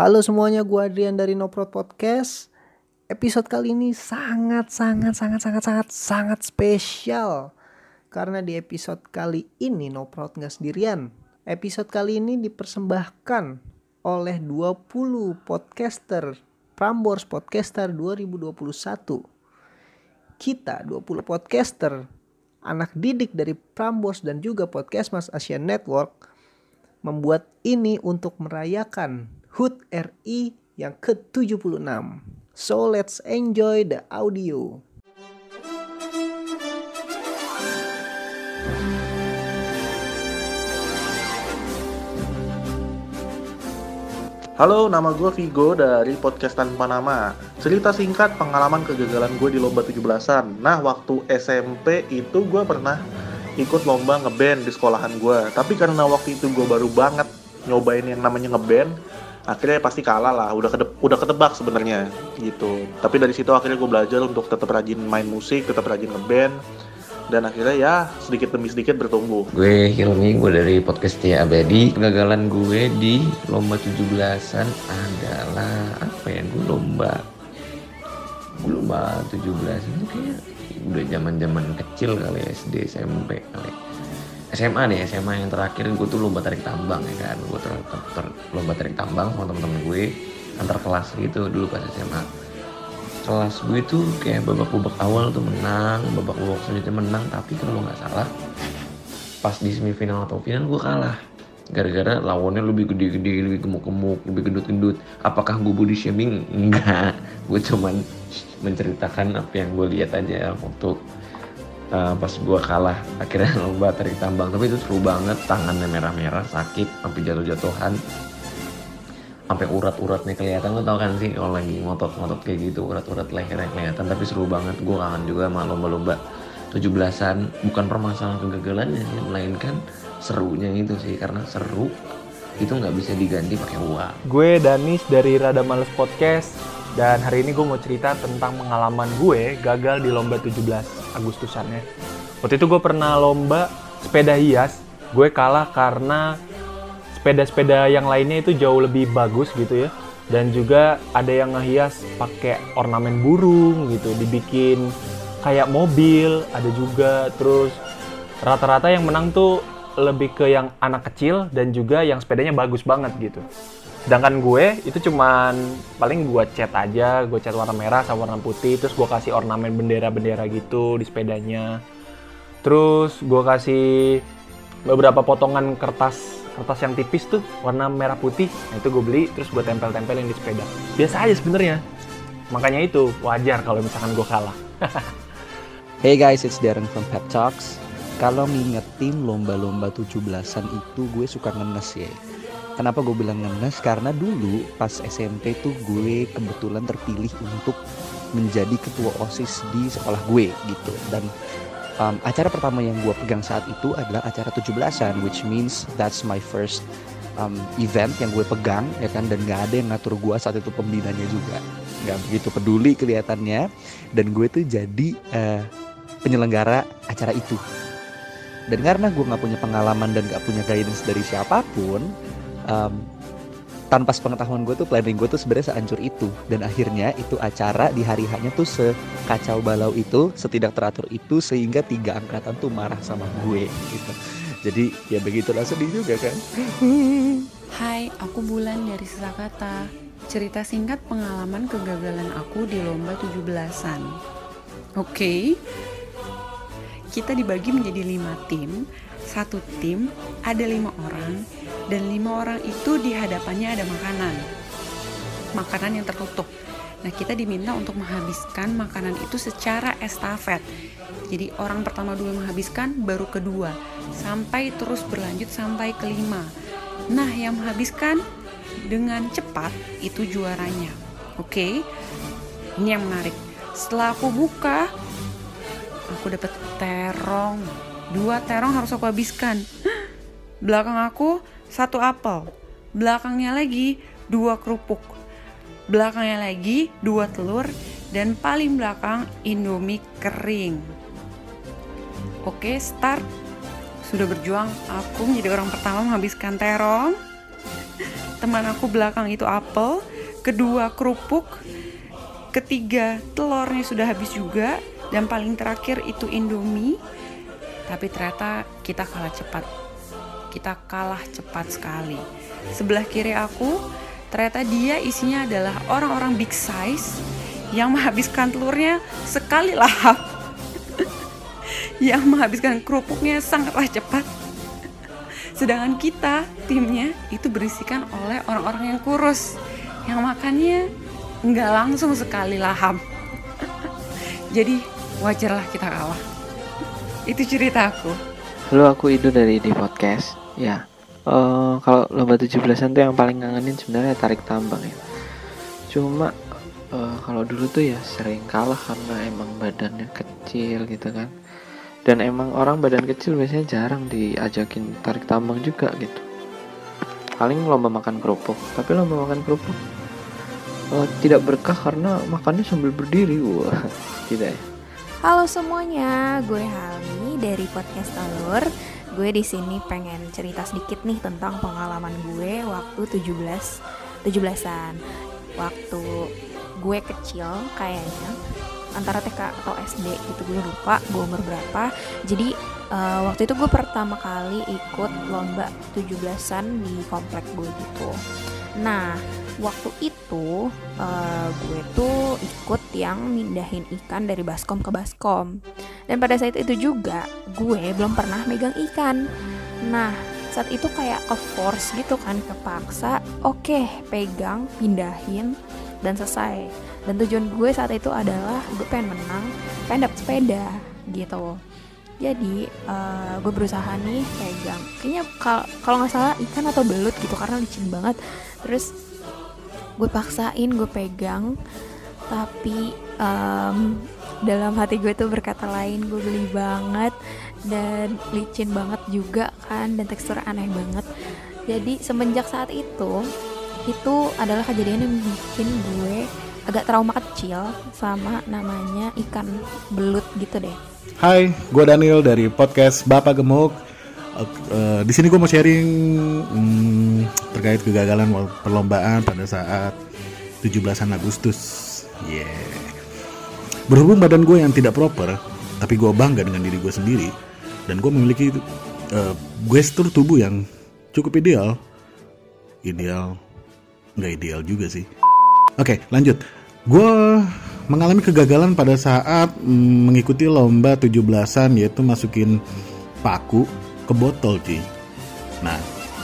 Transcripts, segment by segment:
Halo semuanya, gue Adrian dari Noprot Podcast. Episode kali ini sangat sangat sangat sangat sangat sangat spesial karena di episode kali ini Noprot nggak sendirian. Episode kali ini dipersembahkan oleh 20 podcaster Prambors Podcaster 2021. Kita 20 podcaster anak didik dari Prambors dan juga Podcast Mas Asian Network membuat ini untuk merayakan HUT RI yang ke-76. So let's enjoy the audio. Halo, nama gue Vigo dari podcast Tanpa Nama. Cerita singkat pengalaman kegagalan gue di lomba 17-an. Nah, waktu SMP itu gue pernah ikut lomba ngeband di sekolahan gue. Tapi karena waktu itu gue baru banget nyobain yang namanya ngeband, akhirnya pasti kalah lah udah kedep, udah ketebak sebenarnya gitu. Tapi dari situ akhirnya gue belajar untuk tetap rajin main musik tetap rajin ngeband dan akhirnya ya sedikit demi sedikit bertumbuh. Gue Hilmi gue dari podcast Tia Abadi kegagalan gue di lomba 17an adalah apa ya? Gue lomba gue lomba 17 itu kayak udah zaman zaman kecil kali ya, SD SMP kali SMA nih SMA yang terakhir gue tuh lomba tarik tambang ya kan. Gue ter, ter, ter, lomba tarik tambang sama temen-temen gue antar kelas gitu dulu pas SMA kelas gue tuh kayak babak-babak awal tuh menang babak-babak selanjutnya menang tapi kalau nggak salah pas di semifinal atau final gue kalah. Gara-gara lawannya lebih gede-gede lebih gemuk-gemuk lebih gendut-gendut. Apakah gue body shaming? Enggak gue cuman menceritakan apa yang gue lihat aja waktu uh, pas gue kalah akhirnya lomba tarik tambang. Tapi itu seru banget tangannya merah-merah sakit sampai jatuh-jatuhan. Sampai urat-uratnya kelihatan lo tau kan sih kalau lagi ngotot-ngotot kayak gitu urat-urat lehernya kelihatan. Tapi seru banget gue kangen juga sama lomba-lomba 17-an bukan permasalahan kegagalannya sih melainkan serunya itu sih. Karena seru itu nggak bisa diganti pakai uang. Gue Danis dari Rada Males Podcast dan hari ini gue mau cerita tentang pengalaman gue gagal di lomba 17 Agustusan ya. Waktu itu gue pernah lomba sepeda hias, gue kalah karena sepeda-sepeda yang lainnya itu jauh lebih bagus gitu ya. Dan juga ada yang ngehias pakai ornamen burung gitu, dibikin kayak mobil, ada juga terus rata-rata yang menang tuh lebih ke yang anak kecil dan juga yang sepedanya bagus banget gitu. Sedangkan gue itu cuman paling gue cat aja, gue cat warna merah sama warna putih, terus gue kasih ornamen bendera-bendera gitu di sepedanya. Terus gue kasih beberapa potongan kertas kertas yang tipis tuh warna merah putih. Nah itu gue beli, terus gue tempel-tempelin di sepeda. Biasa aja sebenarnya. Makanya itu wajar kalau misalkan gue kalah. hey guys, it's Darren from Pep Talks. Kalau ngingetin lomba-lomba 17-an itu gue suka ngenes ya Kenapa gue bilang ngenes? Karena dulu pas SMP tuh gue kebetulan terpilih untuk menjadi ketua OSIS di sekolah gue gitu. Dan um, acara pertama yang gue pegang saat itu adalah acara 17-an which means that's my first um, event yang gue pegang ya kan dan gak ada yang ngatur gue saat itu pembinanya juga nggak begitu peduli kelihatannya dan gue tuh jadi uh, penyelenggara acara itu dan karena gue nggak punya pengalaman dan gak punya guidance dari siapa pun um, tanpa sepengetahuan gue tuh planning gue tuh sebenarnya seancur itu. Dan akhirnya itu acara di hari hanya tuh sekacau balau itu setidak teratur itu sehingga tiga angkatan tuh marah sama gue gitu. Jadi ya begitulah sedih juga kan? Hai aku Bulan dari Sesakata cerita singkat pengalaman kegagalan aku di lomba 17-an oke okay. kita dibagi menjadi lima tim satu tim ada lima orang dan lima orang itu di hadapannya ada makanan. Makanan yang tertutup. Nah kita diminta untuk menghabiskan makanan itu secara estafet. Jadi orang pertama dulu menghabiskan baru kedua. Sampai terus berlanjut sampai kelima. Nah yang menghabiskan dengan cepat itu juaranya. Oke? Okay? ini yang menarik. Setelah aku buka aku dapat terong dua terong harus aku habiskan belakang aku satu apel. Belakangnya lagi dua kerupuk. Belakangnya lagi dua telur dan paling belakang indomie kering. Oke, start. Sudah berjuang, aku menjadi orang pertama menghabiskan terong. teman aku belakang itu apel, kedua kerupuk, ketiga telurnya sudah habis juga, dan paling terakhir itu indomie. Tapi ternyata kita kalah cepat. Kita kalah cepat sekali. Sebelah kiri aku, ternyata dia isinya adalah orang-orang big size yang menghabiskan telurnya sekali lahap. yang menghabiskan kerupuknya sangatlah cepat. Sedangkan kita, timnya, itu berisikan oleh orang-orang yang kurus. Yang makannya nggak langsung sekali lahap. Jadi wajarlah kita kalah. Itu cerita aku. Halo, aku Ido dari di podcast. Ya, eh, kalau lomba 17-an tuh yang paling ngangenin sebenarnya tarik tambang ya. Cuma eh, kalau dulu tuh ya sering kalah karena emang badannya kecil gitu kan. Dan emang orang badan kecil biasanya jarang diajakin tarik tambang juga gitu. Paling lomba makan kerupuk, tapi lomba makan kerupuk eh, tidak berkah karena makannya sambil berdiri. Wah, tidak ya. Halo semuanya, gue Halmi dari podcast Telur. Gue di sini pengen cerita sedikit nih tentang pengalaman gue waktu 17 17-an. Waktu gue kecil kayaknya antara TK atau SD gitu gue lupa gue umur berapa. Jadi eh, waktu itu gue pertama kali ikut lomba 17-an di komplek gue gitu. Nah, waktu itu eh, gue tuh ikut yang mindahin ikan dari baskom ke baskom. Dan pada saat itu juga gue belum pernah megang ikan. Nah saat itu kayak ke force gitu kan kepaksa oke pegang pindahin dan selesai. Dan tujuan gue saat itu adalah gue pengen menang pengen dapet sepeda gitu. Jadi eh, gue berusaha nih pegang. Kayaknya kal- kalau nggak salah ikan atau belut gitu karena licin banget. Terus gue paksain gue pegang tapi em, dalam hati gue tuh berkata lain gue geli banget dan licin banget juga kan dan tekstur aneh banget jadi semenjak saat itu itu adalah kejadian yang bikin gue agak trauma kecil sama namanya ikan belut gitu deh Hai, gue Daniel dari podcast Bapak Gemuk. Eh, di sini gue mau sharing hmm, terkait kegagalan perlombaan pada saat 17-an Agustus. Yeah. Berhubung badan gue yang tidak proper, tapi gue bangga dengan diri gue sendiri dan gue memiliki eh, gestur tubuh yang cukup ideal. Ideal, nggak ideal juga sih. Oke, lanjut. Gue mengalami kegagalan pada saat mm, mengikuti lomba 17-an yaitu masukin paku ke botol, cuy. Nah,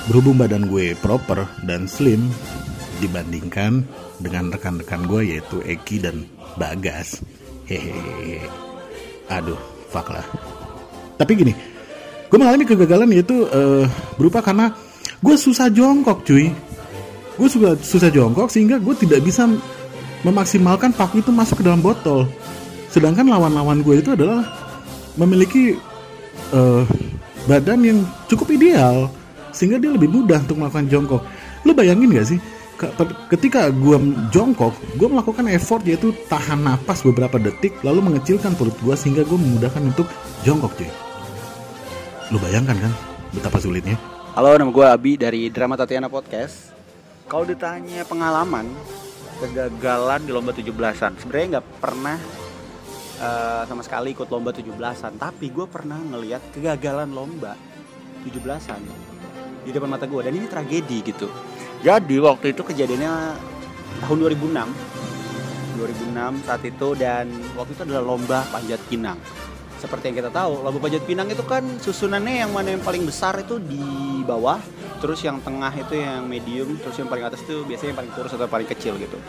berhubung badan gue proper dan slim dibandingkan dengan rekan-rekan gue yaitu Eki dan Bagas. Hehehe. Aduh, fuck lah. Tapi gini, gue mengalami kegagalan yaitu eh, berupa karena gue susah jongkok, cuy gue juga susah jongkok sehingga gue tidak bisa memaksimalkan paku itu masuk ke dalam botol sedangkan lawan-lawan gue itu adalah memiliki eh, badan yang cukup ideal sehingga dia lebih mudah untuk melakukan jongkok lu bayangin gak sih ketika gue jongkok gue melakukan effort yaitu tahan napas beberapa detik lalu mengecilkan perut gue sehingga gue memudahkan untuk jongkok cuy lu bayangkan kan betapa sulitnya Halo, nama gue Abi dari Drama Tatiana Podcast. Kalau ditanya pengalaman kegagalan di lomba 17-an, sebenarnya nggak pernah eh, sama sekali ikut lomba 17-an, tapi gue pernah ngelihat kegagalan lomba 17-an di depan mata gue dan ini tragedi gitu. Jadi waktu itu kejadiannya tahun 2006. 2006 saat itu dan waktu itu adalah lomba panjat pinang. Seperti yang kita tahu lomba panjat pinang itu kan susunannya yang mana yang paling besar itu di bawah terus yang tengah itu yang medium terus yang paling atas itu biasanya yang paling kurus atau paling kecil gitu.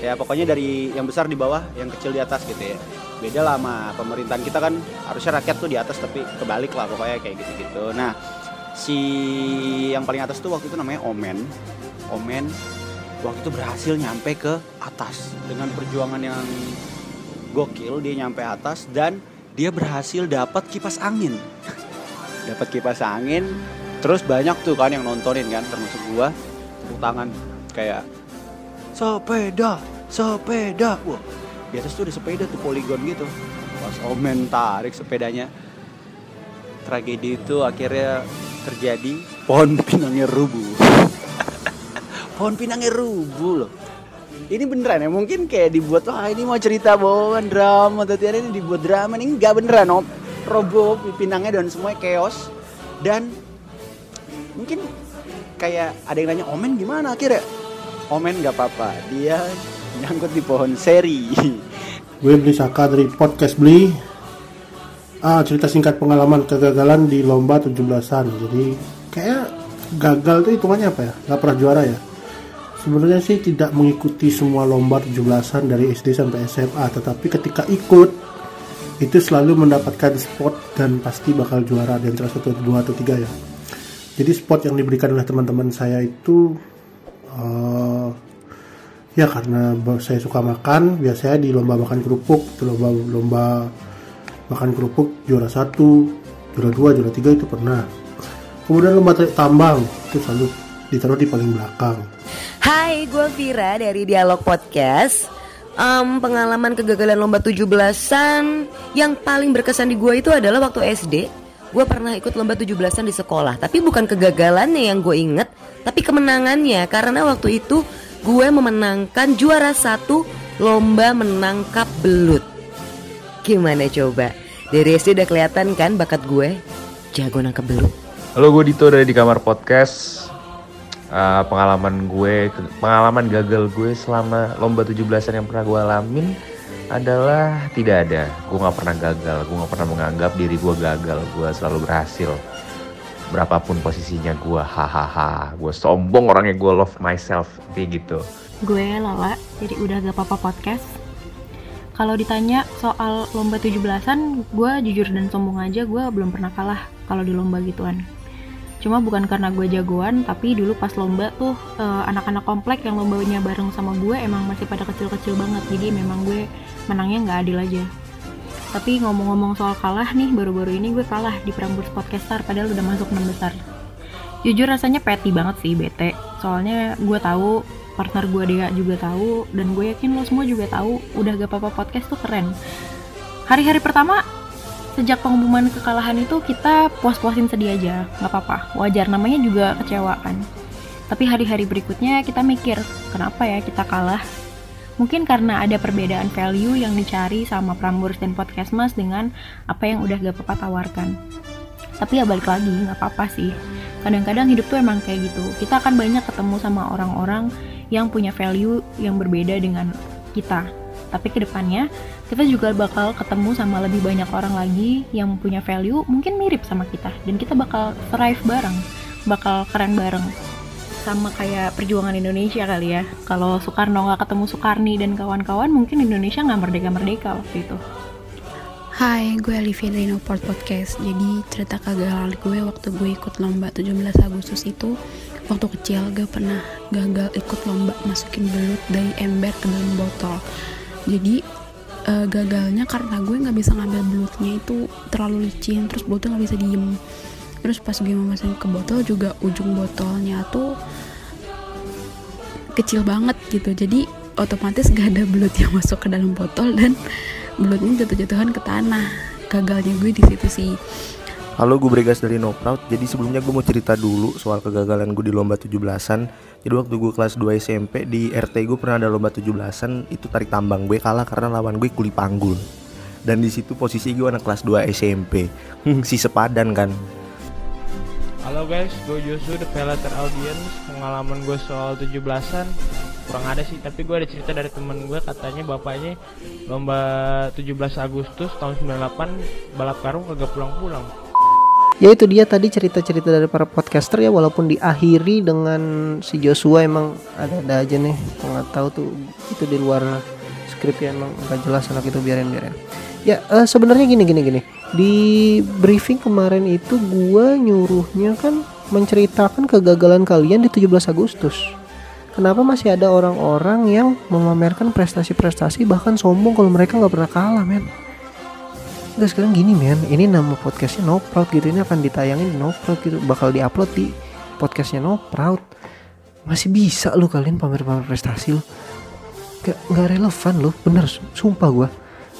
Ya pokoknya dari yang besar di bawah yang kecil di atas gitu ya. Beda lah sama pemerintahan kita kan harusnya rakyat tuh di atas tapi kebalik lah pokoknya kayak gitu-gitu. Nah si yang paling atas tuh waktu itu namanya Omen. Omen waktu itu berhasil nyampe ke atas. Dengan perjuangan yang gokil dia nyampe atas dan dia berhasil dapat kipas angin. Dapat kipas angin. Terus banyak tuh kan yang nontonin kan termasuk gua. Tepuk tangan kayak sepeda sepeda. Wah di atas tuh ada sepeda tuh poligon gitu. Pas omen tarik sepedanya tragedi itu akhirnya terjadi? Pohon pinangnya rubuh. Pohon pinangnya rubuh loh. Ini beneran ya mungkin kayak dibuat wah ini mau cerita bohongan drama tadi ini dibuat drama. Ini nggak beneran om. Roboh pinangnya dan semuanya chaos. Dan mungkin kayak ada yang nanya omen gimana akhirnya? Omen nggak apa-apa dia nyangkut di pohon seri. Gue beli Saka dari podcast beli ah cerita singkat pengalaman kegagalan di lomba 17-an jadi kayak gagal tuh hitungannya apa ya? Nggak pernah juara ya? Sebenarnya sih tidak mengikuti semua lomba 17-an dari SD sampai SMA tetapi ketika ikut itu selalu mendapatkan spot dan pasti bakal juara di antara satu dua atau tiga ya. Jadi spot yang diberikan oleh teman-teman saya itu uh, ya karena saya suka makan biasanya di lomba makan kerupuk lomba lomba makan kerupuk juara satu juara dua juara tiga itu pernah kemudian lomba tarik tambang itu selalu ditaruh di paling belakang Hai, gue Vira dari Dialog Podcast. Um, pengalaman kegagalan lomba 17-an yang paling berkesan di gue itu adalah waktu SD. Gue pernah ikut lomba 17-an di sekolah, tapi bukan kegagalannya yang gue inget, tapi kemenangannya karena waktu itu gue memenangkan juara satu lomba menangkap belut. Gimana coba? Dari SD udah kelihatan kan bakat gue jago nangkap belut. Halo, gue Dito dari di kamar podcast. Uh, pengalaman gue, pengalaman gagal gue selama lomba 17-an yang pernah gue alamin adalah tidak ada. Gue nggak pernah gagal, gue nggak pernah menganggap diri gue gagal. Gue selalu berhasil. Berapapun posisinya gue, hahaha. Gue sombong orangnya, gue love myself, kayak gitu. Gue Lala, jadi udah gak apa-apa podcast. Kalau ditanya soal lomba 17-an, gue jujur dan sombong aja gue belum pernah kalah kalau di lomba gituan. Cuma bukan karena gue jagoan, tapi dulu pas lomba tuh uh, anak-anak komplek yang lombanya bareng sama gue emang masih pada kecil-kecil banget. Jadi memang gue menangnya nggak adil aja. Tapi ngomong-ngomong soal kalah nih, baru-baru ini gue kalah di Prambors Podcaster padahal udah masuk 6 besar. Jujur rasanya petty banget sih bete. Soalnya gue tahu partner gue dia juga tahu dan gue yakin lo semua juga tahu udah gak apa-apa podcast tuh keren. Hari-hari pertama sejak pengumuman kekalahan itu kita puas-puasin sedih aja nggak apa-apa. Wajar namanya juga kecewa kan. Tapi hari-hari berikutnya kita mikir kenapa ya kita kalah? Mungkin karena ada perbedaan value yang dicari sama Prambors dan Podcast Mas dengan apa yang udah gak apa-apa tawarkan. Tapi ya balik lagi nggak apa-apa sih. Kadang-kadang hidup tuh emang kayak gitu. Kita akan banyak ketemu sama orang-orang yang punya value yang berbeda dengan kita. Tapi ke depannya kita juga bakal ketemu sama lebih banyak orang lagi yang punya value mungkin mirip sama kita dan kita bakal thrive bareng, bakal keren bareng. Sama kayak perjuangan Indonesia kali ya. Kalau Soekarno nggak ketemu Soekarni dan kawan-kawan, mungkin Indonesia nggak merdeka-merdeka waktu itu. Hai, gue Olivia dari Noport Podcast. Jadi cerita kegagalan gue waktu gue ikut lomba 17 Agustus itu waktu kecil gue pernah gagal ikut lomba masukin belut dari ember ke dalam botol. Jadi uh, gagalnya karena gue nggak bisa ngambil belutnya itu terlalu licin terus botol nggak bisa diem. Terus pas gue mau masukin ke botol juga ujung botolnya tuh kecil banget gitu. Jadi otomatis gak ada belut yang masuk ke dalam botol dan belutnya jatuh-jatuhan ke tanah. Gagalnya gue di situ sih Halo, gue Bregas dari No Proud. Jadi sebelumnya gue mau cerita dulu soal kegagalan gue di lomba 17-an. Jadi waktu gue kelas 2 SMP di RT gue pernah ada lomba 17-an, itu tarik tambang. Gue kalah karena lawan gue kuli panggul. Dan di situ posisi gue anak kelas 2 SMP. si sepadan kan. Halo guys, gue Josu the Pelater Audience. Pengalaman gue soal 17-an kurang ada sih, tapi gue ada cerita dari temen gue katanya bapaknya lomba 17 Agustus tahun 98 balap karung kagak pulang-pulang ya itu dia tadi cerita-cerita dari para podcaster ya walaupun diakhiri dengan si Joshua emang ada-ada aja nih. Nggak tahu tuh itu di luar skrip ya emang nggak jelas anak itu biarin biarin. Ya uh, sebenarnya gini gini gini. Di briefing kemarin itu gua nyuruhnya kan menceritakan kegagalan kalian di 17 Agustus. Kenapa masih ada orang-orang yang memamerkan prestasi-prestasi bahkan sombong kalau mereka nggak pernah kalah men Udah sekarang gini men, ini nama podcastnya No Proud gitu, ini akan ditayangin di No Proud gitu, bakal diupload di podcastnya No Proud. Masih bisa lo kalian pamer-pamer prestasi lo. Gak, gak relevan lo, bener, sumpah gue.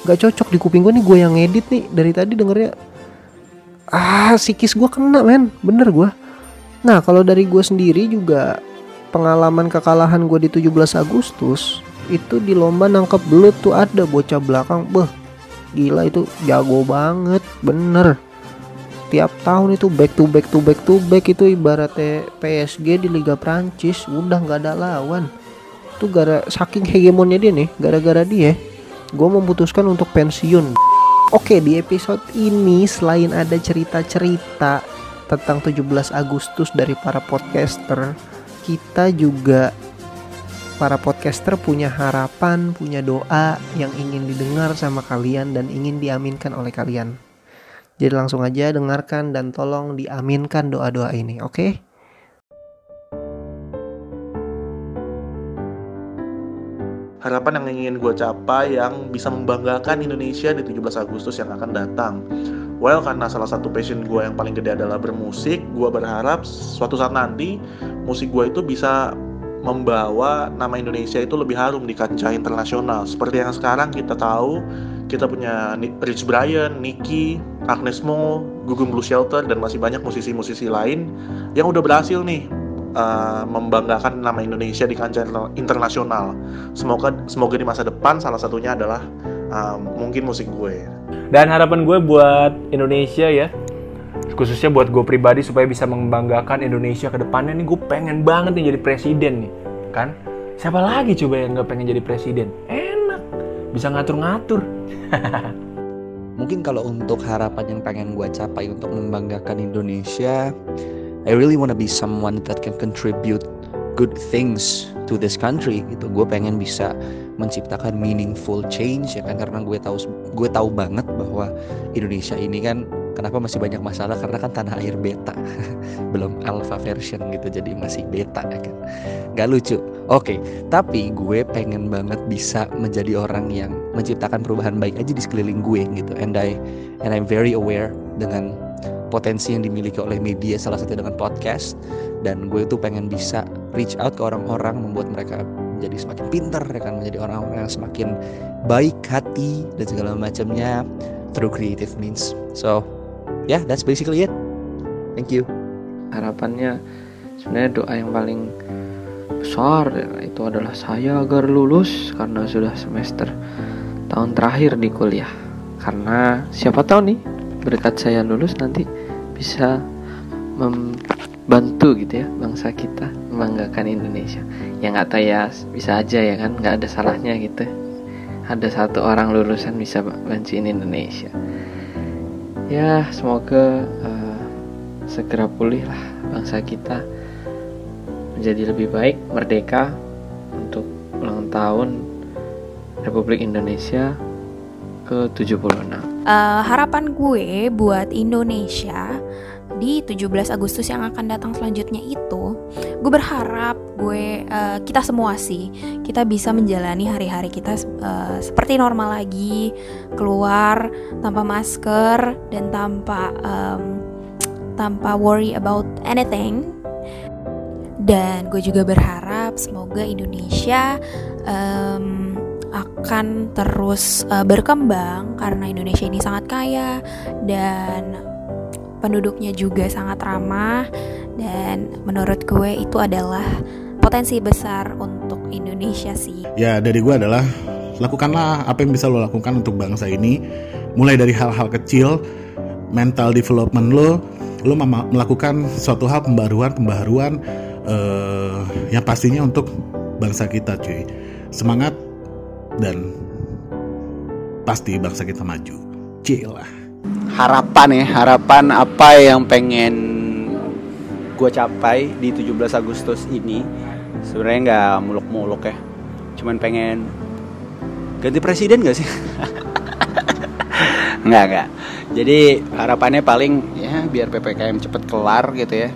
Gak cocok di kuping gue nih, gue yang edit nih, dari tadi dengernya. Ah, sikis gue kena men, bener gue. Nah kalau dari gue sendiri juga pengalaman kekalahan gue di 17 Agustus itu di lomba nangkep belut tuh ada bocah belakang beh gila itu jago banget. Bener. Tiap tahun itu back to back to back to back itu ibaratnya PSG di Liga Prancis udah nggak ada lawan. Tuh gara saking hegemonnya dia nih gara-gara dia gue memutuskan untuk pensiun. Oke di episode ini selain ada cerita-cerita tentang 17 Agustus dari para podcaster kita juga para podcaster punya harapan, punya doa yang ingin didengar sama kalian dan ingin diaminkan oleh kalian. Jadi langsung aja dengarkan dan tolong diaminkan doa-doa ini, oke? Okay? Harapan yang ingin gue capai yang bisa membanggakan Indonesia di 17 Agustus yang akan datang. Well, karena salah satu passion gue yang paling gede adalah bermusik, gue berharap suatu saat nanti musik gue itu bisa membawa nama Indonesia itu lebih harum di kancah internasional. Seperti yang sekarang kita tahu, kita punya Rich Brian, Nicky, Agnes Mo, Gugum Blue Shelter, dan masih banyak musisi-musisi lain yang udah berhasil nih uh, membanggakan nama Indonesia di kancah internasional. Semoga semoga di masa depan salah satunya adalah um, mungkin musik gue. Dan harapan gue buat Indonesia ya, khususnya buat gue pribadi supaya bisa membanggakan Indonesia ke depannya. Nih gue pengen banget nih jadi presiden nih kan? Siapa lagi coba yang gak pengen jadi presiden? Enak. Bisa ngatur-ngatur. Mungkin kalau untuk harapan yang pengen gue capai untuk membanggakan Indonesia I really wanna be someone that can contribute good things to this country gitu. Gue pengen bisa menciptakan meaningful change ya kan? Karena gue tahu gue tahu banget bahwa Indonesia ini kan kenapa masih banyak masalah? Karena kan tanah air beta. Belum alpha version gitu jadi masih beta ya kan? Nggak lucu. Oke tapi gue pengen banget bisa menjadi orang yang menciptakan perubahan baik aja di sekeliling gue gitu. And I and I'm very aware dengan potensi yang dimiliki oleh media salah satu dengan podcast. Dan gue tuh pengen bisa reach out ke orang-orang membuat mereka menjadi semakin pinter ya kan? Menjadi orang-orang yang semakin baik hati dan segala macamnya through creative means. So yeah that's basically it. Thank you. Harapannya sebenarnya doa yang paling besar ya, itu adalah saya agar lulus karena sudah semester tahun terakhir di kuliah. Karena siapa tahu nih berkat saya lulus nanti bisa membantu gitu ya bangsa kita membanggakan Indonesia. Ya nggak tahu ya bisa aja ya kan nggak ada salahnya gitu. Ada satu orang lulusan bisa bantuin Indonesia ya semoga uh, segera pulih lah bangsa kita menjadi lebih baik merdeka untuk ulang tahun Republik Indonesia ke 76 uh, harapan gue buat Indonesia di 17 Agustus yang akan datang selanjutnya itu gue berharap gue uh, kita semua sih kita bisa menjalani hari-hari kita uh, seperti normal lagi. Keluar tanpa masker dan tanpa um, tanpa worry about anything. Dan gue juga berharap semoga Indonesia um, akan terus uh, berkembang karena Indonesia ini sangat kaya dan penduduknya juga sangat ramah dan menurut gue itu adalah potensi besar untuk Indonesia sih. Ya dari gue adalah lakukanlah apa yang bisa lo lakukan untuk bangsa ini mulai dari hal-hal kecil mental development lo lo melakukan suatu hal pembaruan pembaruan uh, yang pastinya untuk bangsa kita cuy semangat dan pasti bangsa kita maju. Cila. Harapan ya, harapan apa yang pengen gue capai di 17 Agustus ini sebenarnya nggak muluk-muluk ya. Cuman pengen ganti presiden gak sih? nggak nggak. Jadi harapannya paling ya biar ppkm cepet kelar gitu ya.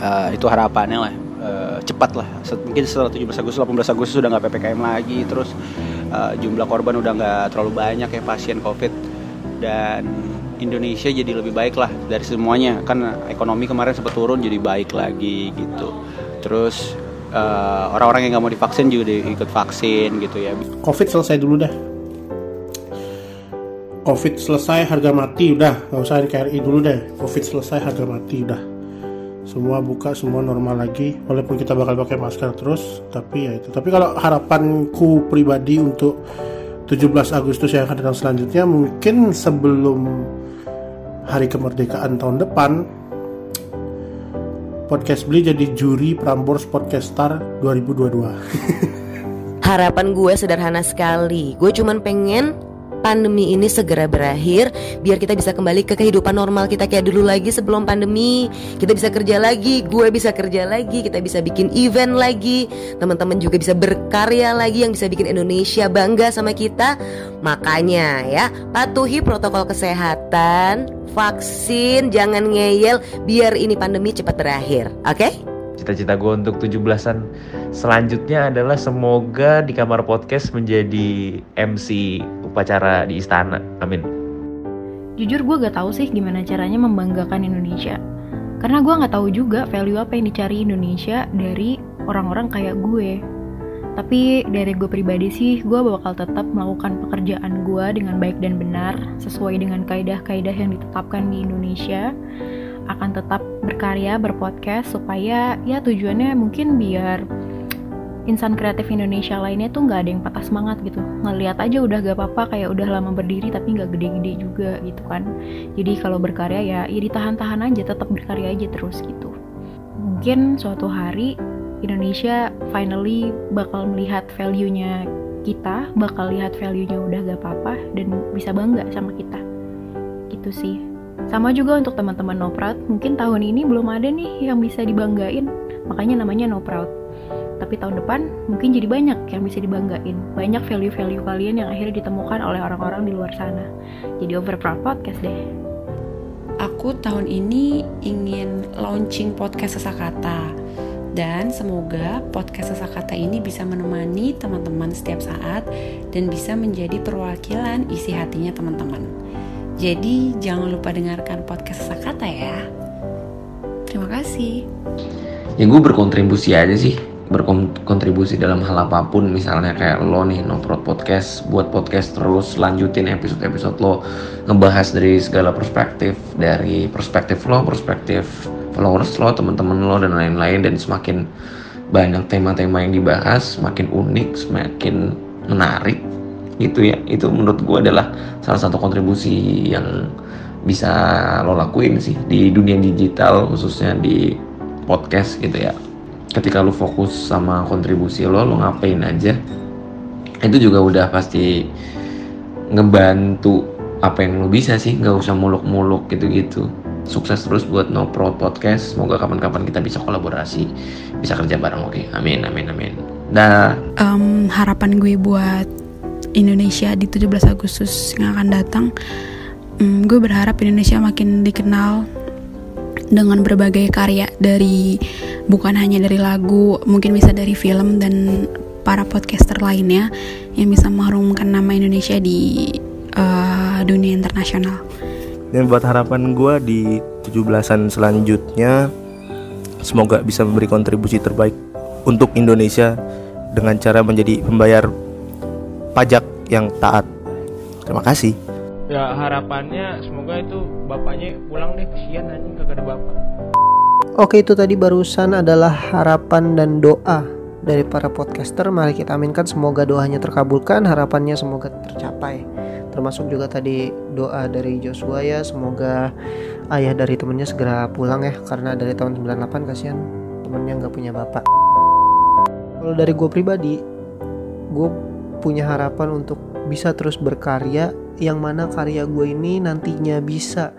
Uh, itu harapannya lah uh, cepat lah mungkin setelah 17 Agustus 18 Agustus sudah nggak ppkm lagi terus uh, jumlah korban udah nggak terlalu banyak ya pasien covid dan Indonesia jadi lebih baik lah dari semuanya. Kan ekonomi kemarin sempat turun jadi baik lagi gitu. Terus uh, orang-orang yang nggak mau divaksin juga ikut vaksin gitu ya. Covid selesai dulu dah. Covid selesai harga mati udah. Nggak usah NKRI dulu deh. Covid selesai harga mati udah. Semua buka semua normal lagi. Walaupun kita bakal pakai masker terus tapi ya itu. Tapi kalau harapanku pribadi untuk 17 Agustus yang akan datang selanjutnya mungkin sebelum hari kemerdekaan tahun depan podcast beli jadi juri Prambors Podcast Star 2022 Harapan gue sederhana sekali. Gue cuman pengen pandemi ini segera berakhir biar kita bisa kembali ke kehidupan normal kita kayak dulu lagi sebelum pandemi. Kita bisa kerja lagi, gue bisa kerja lagi, kita bisa bikin event lagi. Teman-teman juga bisa berkarya lagi yang bisa bikin Indonesia bangga sama kita. Makanya ya, patuhi protokol kesehatan, vaksin, jangan ngeyel biar ini pandemi cepat berakhir. Oke? Cita-cita gue untuk 17-an selanjutnya adalah semoga di kamar podcast menjadi MC upacara di istana. Amin. Jujur gue gak tahu sih gimana caranya membanggakan Indonesia. Karena gue gak tahu juga value apa yang dicari Indonesia dari orang-orang kayak gue. Tapi dari gue pribadi sih, gue bakal tetap melakukan pekerjaan gue dengan baik dan benar, sesuai dengan kaidah-kaidah yang ditetapkan di Indonesia akan tetap berkarya, berpodcast supaya ya tujuannya mungkin biar insan kreatif Indonesia lainnya tuh nggak ada yang patah semangat gitu. Ngelihat aja udah gak apa-apa kayak udah lama berdiri tapi nggak gede-gede juga gitu kan. Jadi kalau berkarya ya ya ditahan-tahan aja tetap berkarya aja terus gitu. Mungkin suatu hari Indonesia finally bakal melihat value-nya kita bakal lihat value-nya udah gak apa-apa dan bisa bangga sama kita. Gitu sih sama juga untuk teman-teman No Proud, mungkin tahun ini belum ada nih yang bisa dibanggain, makanya namanya No Proud. Tapi tahun depan mungkin jadi banyak yang bisa dibanggain. Banyak value-value kalian yang akhirnya ditemukan oleh orang-orang di luar sana. Jadi over proud podcast deh. Aku tahun ini ingin launching podcast Sesakata. Dan semoga podcast Sesakata ini bisa menemani teman-teman setiap saat dan bisa menjadi perwakilan isi hatinya teman-teman. Jadi jangan lupa dengarkan podcast Sesakata ya. Terima kasih. Ya gue berkontribusi aja sih berkontribusi dalam hal apa pun misalnya kayak lo nih Noprot Podcast buat podcast terus lanjutin episode-episode lo ngebahas dari segala perspektif dari perspektif lo perspektif followers lo teman-teman lo dan lain-lain dan semakin banyak tema-tema yang dibahas semakin unik semakin menarik gitu ya itu menurut gue adalah salah satu kontribusi yang bisa lo lakuin sih di dunia digital khususnya di podcast gitu ya. Ketika lu fokus sama kontribusi lo lo ngapain aja itu juga udah pasti ngebantu apa yang lo bisa sih. Nggak usah muluk-muluk gitu-gitu. Sukses terus buat No Pro Podcast. Semoga kapan-kapan kita bisa kolaborasi bisa kerja bareng oke? Amin amin amin. Dah. Um, harapan gue buat Indonesia di 17 Agustus yang akan datang um, gue berharap Indonesia makin dikenal dengan berbagai karya dari bukan hanya dari lagu, mungkin bisa dari film dan para podcaster lainnya yang bisa mengharumkan nama Indonesia di uh, dunia internasional. Dan buat harapan gue di 17-an selanjutnya semoga bisa memberi kontribusi terbaik untuk Indonesia dengan cara menjadi pembayar pajak yang taat. Terima kasih. Ya harapannya semoga itu bapaknya pulang deh kesian anjing kagak ada bapak. Oke itu tadi barusan adalah harapan dan doa dari para podcaster. Mari kita aminkan semoga doanya terkabulkan, harapannya semoga tercapai. Termasuk juga tadi doa dari Joshua ya, semoga ayah dari temennya segera pulang ya, karena dari tahun 98 kasihan temennya nggak punya bapak. Kalau dari gue pribadi, gue punya harapan untuk bisa terus berkarya, yang mana karya gue ini nantinya bisa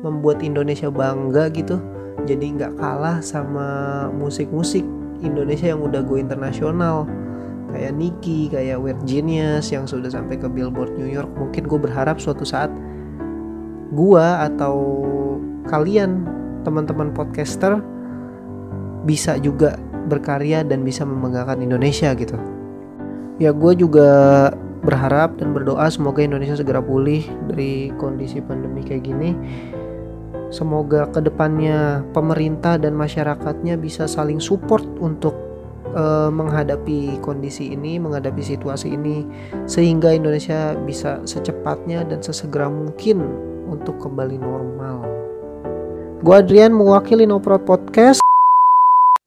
membuat Indonesia bangga gitu. Jadi nggak kalah sama musik-musik Indonesia yang udah go internasional. Kayak Nicky, kayak Weird Genius yang sudah sampai ke Billboard New York. Mungkin gue berharap suatu saat gua atau kalian teman-teman podcaster bisa juga berkarya dan bisa membanggakan Indonesia gitu ya gue juga berharap dan berdoa semoga Indonesia segera pulih dari kondisi pandemi kayak gini Semoga ke depannya pemerintah dan masyarakatnya bisa saling support untuk uh, menghadapi kondisi ini, menghadapi situasi ini, sehingga Indonesia bisa secepatnya dan sesegera mungkin untuk kembali normal. Gue Adrian mewakili No Proud Podcast.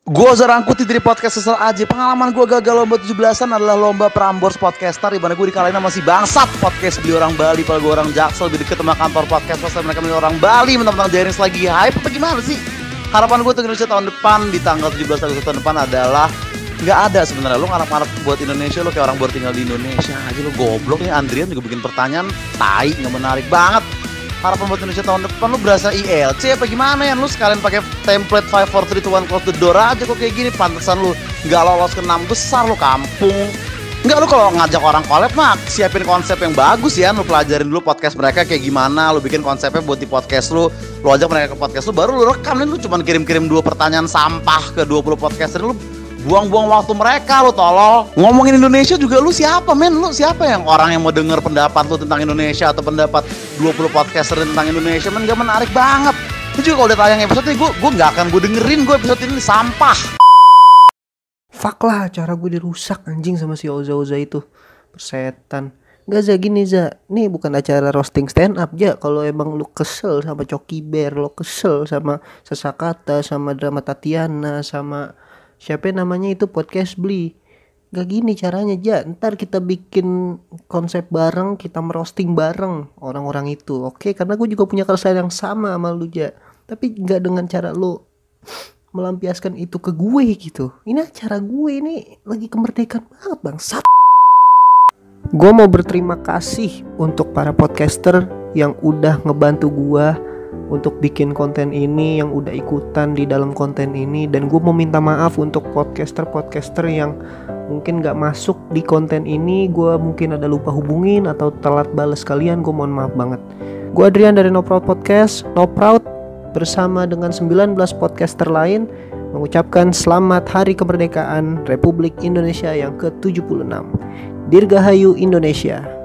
Gue Zarangkuti dari podcast Sesal aja Pengalaman gue gagal lomba 17an adalah lomba Prambors Podcaster Di mana gue dikalahin sama si bangsat podcast beli orang Bali Padahal gue orang Jaksel lebih deket sama kantor podcast Pas mereka beli orang Bali Mentang-mentang Jerings lagi hype apa gimana sih? Harapan gue untuk Indonesia tahun depan di tanggal 17 Agustus tahun depan adalah nggak ada sebenarnya. Lu ngarep-ngarep buat Indonesia lu kayak orang baru tinggal di Indonesia aja lu goblok nih. Andrian juga bikin pertanyaan tai nggak menarik banget harapan buat Indonesia tahun depan lu berasa ILC apa gimana ya lu sekalian pakai template 5 4 3 2 1 close the door aja kok kayak gini. Pantesan lu nggak lolos ke enam besar lu kampung. Enggak lu kalau ngajak orang collab mah siapin konsep yang bagus ya lu pelajarin dulu podcast mereka kayak gimana lu bikin konsepnya buat di podcast lu. Lu ajak mereka ke podcast lu baru lu rekam. Lu cuman kirim-kirim dua pertanyaan sampah ke 20 podcaster lu buang-buang waktu mereka lu tolol. Ngomongin Indonesia juga lu siapa men? Lu siapa yang orang yang mau denger pendapat lu tentang Indonesia atau pendapat 20 podcaster tentang Indonesia? Men gak menarik banget. Itu juga kalau udah tayang episode ini gue nggak akan gue dengerin gue episode ini sampah. Fuck lah cara gue dirusak anjing sama si Oza Oza itu. Persetan. Gak za gini za. Nih bukan acara roasting stand up ya Kalau emang lu kesel sama Coki Bear Lo kesel sama Sesakata Sama drama Tatiana Sama Siapa namanya itu podcast beli Gak gini caranya ja. Ntar kita bikin konsep bareng Kita merosting bareng orang-orang itu. Oke karena gue juga punya keresahan yang sama sama lu ja. Tapi gak dengan cara lu melampiaskan itu ke gue gitu. Ini acara gue ini lagi kemerdekaan banget bangsat gue mau berterima kasih untuk para podcaster yang udah ngebantu gue untuk bikin konten ini yang udah ikutan di dalam konten ini dan gue mau minta maaf untuk podcaster-podcaster yang mungkin gak masuk di konten ini gue mungkin ada lupa hubungin atau telat bales kalian gue mohon maaf banget gue Adrian dari No Proud Podcast No Proud bersama dengan 19 podcaster lain mengucapkan selamat Hari Kemerdekaan Republik Indonesia yang ke-76. Dirgahayu Indonesia.